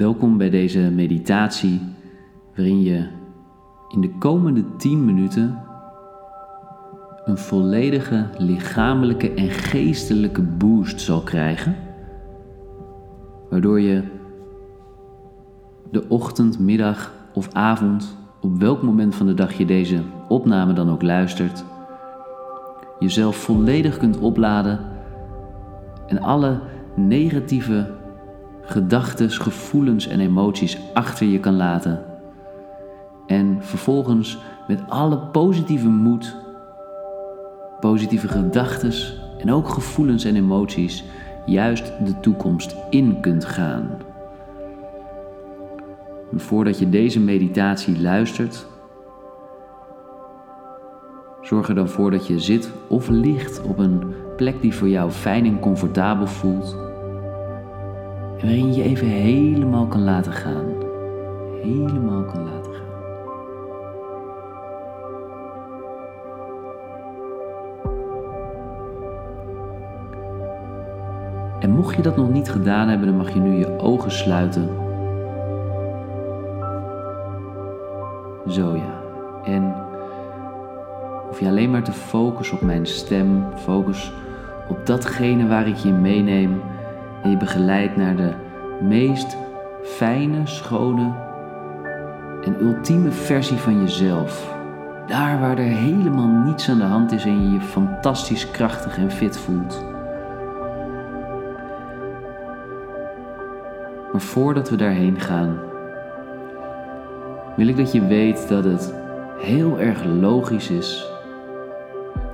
Welkom bij deze meditatie, waarin je in de komende 10 minuten een volledige lichamelijke en geestelijke boost zal krijgen, waardoor je de ochtend, middag of avond, op welk moment van de dag je deze opname dan ook luistert, jezelf volledig kunt opladen en alle negatieve gedachten, gevoelens en emoties achter je kan laten. En vervolgens met alle positieve moed, positieve gedachten en ook gevoelens en emoties juist de toekomst in kunt gaan. voordat je deze meditatie luistert, zorg er dan voor dat je zit of ligt op een plek die voor jou fijn en comfortabel voelt en waarin je even helemaal kan laten gaan. Helemaal kan laten gaan. En mocht je dat nog niet gedaan hebben, dan mag je nu je ogen sluiten. Zo ja. En hoef je alleen maar te focussen op mijn stem, focus op datgene waar ik je meeneem en je begeleidt naar de meest fijne, schone en ultieme versie van jezelf. Daar waar er helemaal niets aan de hand is en je je fantastisch krachtig en fit voelt. Maar voordat we daarheen gaan, wil ik dat je weet dat het heel erg logisch is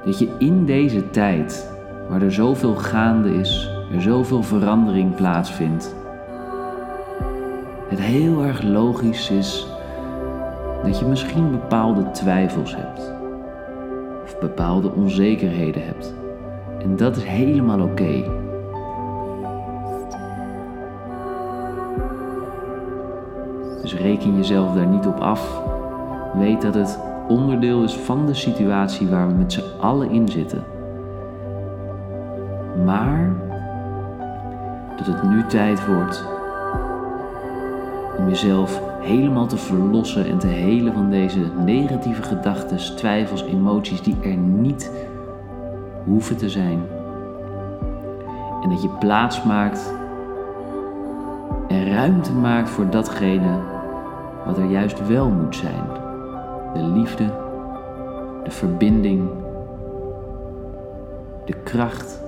dat je in deze tijd, waar er zoveel gaande is, er zoveel verandering plaatsvindt. Het heel erg logisch is dat je misschien bepaalde twijfels hebt. Of bepaalde onzekerheden hebt. En dat is helemaal oké. Dus reken jezelf daar niet op af. Weet dat het onderdeel is van de situatie waar we met z'n allen in zitten. Maar dat het nu tijd wordt om jezelf helemaal te verlossen en te helen van deze negatieve gedachten, twijfels, emoties die er niet hoeven te zijn. En dat je plaats maakt en ruimte maakt voor datgene wat er juist wel moet zijn. De liefde, de verbinding, de kracht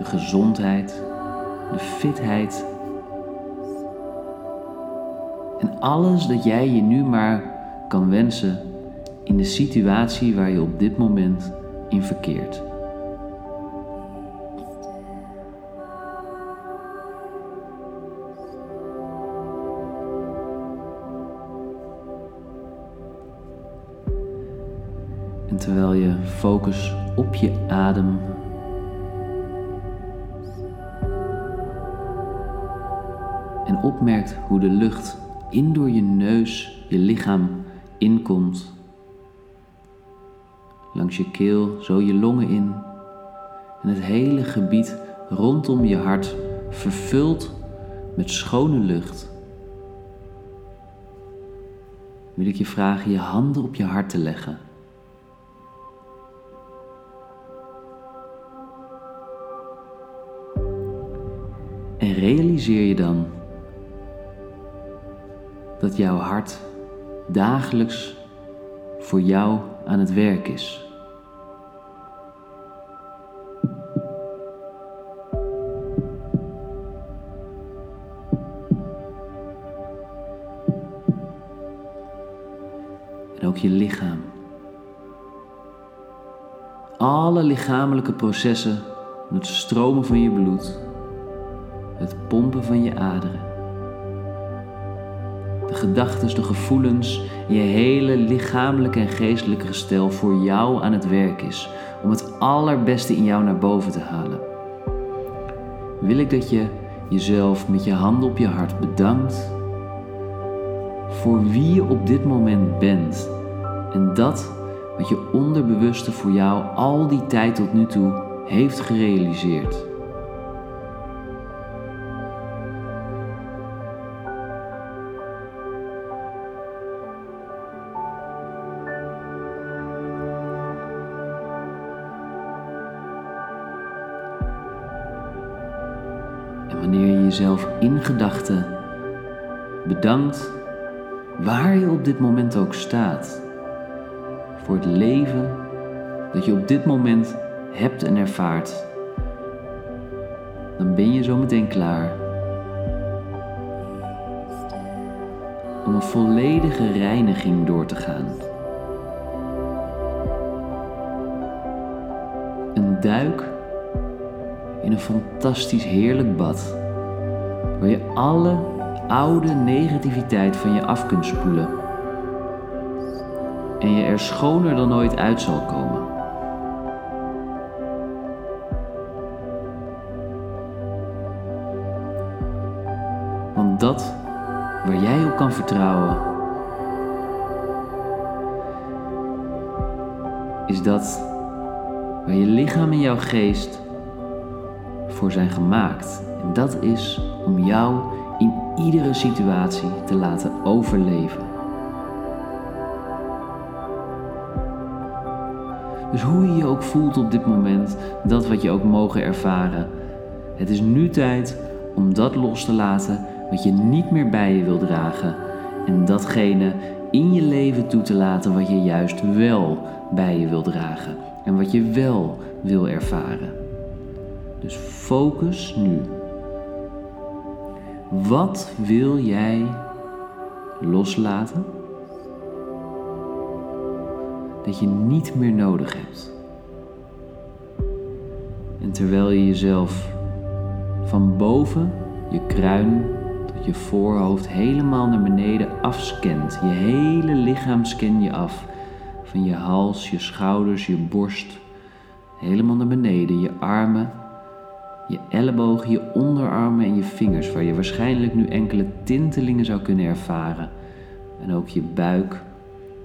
de gezondheid, de fitheid. En alles dat jij je nu maar kan wensen in de situatie waar je op dit moment in verkeert. Terwijl je focus op je adem en opmerkt hoe de lucht in door je neus je lichaam inkomt. Langs je keel, zo je longen in. En het hele gebied rondom je hart vervuld met schone lucht. Wil ik je vragen je handen op je hart te leggen. En realiseer je dan dat jouw hart dagelijks voor jou aan het werk is. En ook je lichaam. Alle lichamelijke processen, het stromen van je bloed, het pompen van je aderen de gedachten, de gevoelens, je hele lichamelijke en geestelijke gestel voor jou aan het werk is om het allerbeste in jou naar boven te halen. Wil ik dat je jezelf met je handen op je hart bedankt voor wie je op dit moment bent en dat wat je onderbewuste voor jou al die tijd tot nu toe heeft gerealiseerd. Wanneer je jezelf in gedachten bedankt, waar je op dit moment ook staat, voor het leven dat je op dit moment hebt en ervaart, dan ben je zo meteen klaar om een volledige reiniging door te gaan. Een duik in een fantastisch heerlijk bad, waar je alle oude negativiteit van je af kunt spoelen en je er schoner dan ooit uit zal komen. Want dat waar jij op kan vertrouwen, is dat waar je lichaam en jouw geest voor zijn gemaakt. En dat is om jou in iedere situatie te laten overleven. Dus hoe je je ook voelt op dit moment, dat wat je ook mogen ervaren. Het is nu tijd om dat los te laten wat je niet meer bij je wil dragen. En datgene in je leven toe te laten wat je juist wel bij je wil dragen. En wat je wel wil ervaren. Dus focus nu. Wat wil jij loslaten? Dat je niet meer nodig hebt. En terwijl je jezelf van boven je kruin tot je voorhoofd helemaal naar beneden afscant. Je hele lichaam scan je af. Van je hals, je schouders, je borst. Helemaal naar beneden. Je armen, je ellebogen, je onderarmen en je vingers. Waar je waarschijnlijk nu enkele tintelingen zou kunnen ervaren. En ook je buik,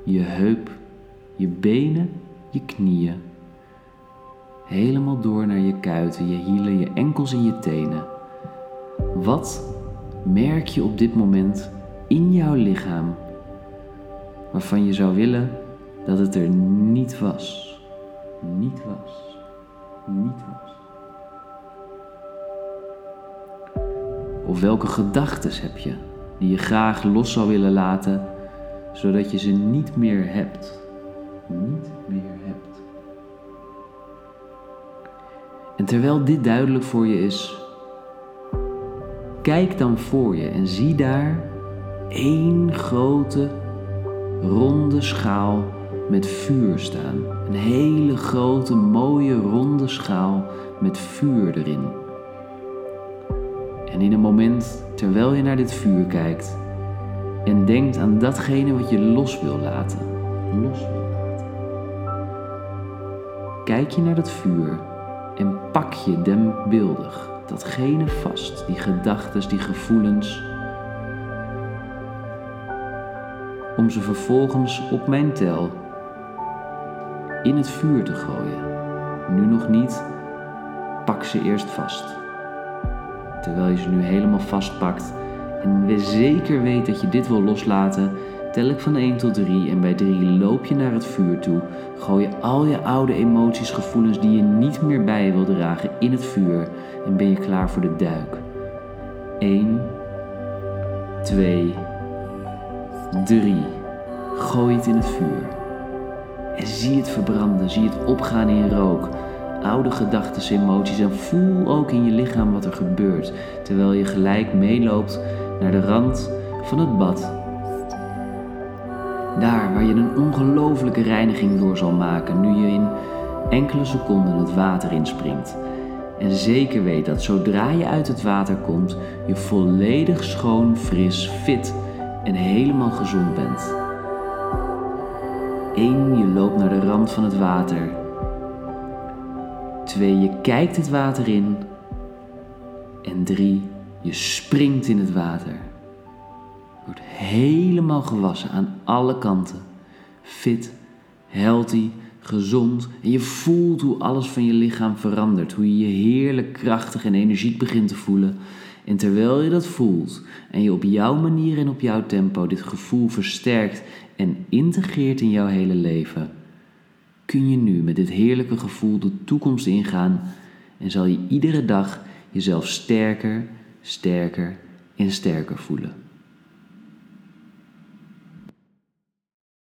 je heup, je benen, je knieën. Helemaal door naar je kuiten, je hielen, je enkels en je tenen. Wat merk je op dit moment in jouw lichaam waarvan je zou willen dat het er niet was? Niet was. Niet was. Of welke gedachten heb je die je graag los zou willen laten, zodat je ze niet meer hebt? Niet meer hebt. En terwijl dit duidelijk voor je is, Kijk dan voor je en zie daar één grote ronde schaal met vuur staan. Een hele grote mooie ronde schaal met vuur erin. En in een moment terwijl je naar dit vuur kijkt en denkt aan datgene wat je los wil laten. Los wil laten. Kijk je naar dat vuur en pak je denkbeeldig datgene vast, die gedachten, die gevoelens, om ze vervolgens op mijn tel in het vuur te gooien. Nu nog niet, pak ze eerst vast. Terwijl je ze nu helemaal vastpakt en zeker weet dat je dit wil loslaten, tel ik van 1 tot 3 en bij 3 loop je naar het vuur toe. Gooi je al je oude emoties, gevoelens die je niet meer bij wil dragen in het vuur en ben je klaar voor de duik. 1, 2, 3. Gooi het in het vuur. En zie het verbranden, zie het opgaan in rook. Oude gedachten, emoties en voel ook in je lichaam wat er gebeurt. Terwijl je gelijk meeloopt naar de rand van het bad. Daar waar je een ongelofelijke reiniging door zal maken nu je in enkele seconden het water inspringt. En zeker weet dat zodra je uit het water komt, je volledig schoon, fris, fit en helemaal gezond bent. 1. Je loopt naar de rand van het water. 2. Je kijkt het water in. En 3. Je springt in het water. Wordt helemaal gewassen aan alle kanten. Fit, healthy, gezond en je voelt hoe alles van je lichaam verandert. Hoe je je heerlijk krachtig en energiek begint te voelen. En terwijl je dat voelt en je op jouw manier en op jouw tempo dit gevoel versterkt en integreert in jouw hele leven, kun je nu met dit heerlijke gevoel de toekomst ingaan en zal je iedere dag jezelf sterker, sterker en sterker voelen.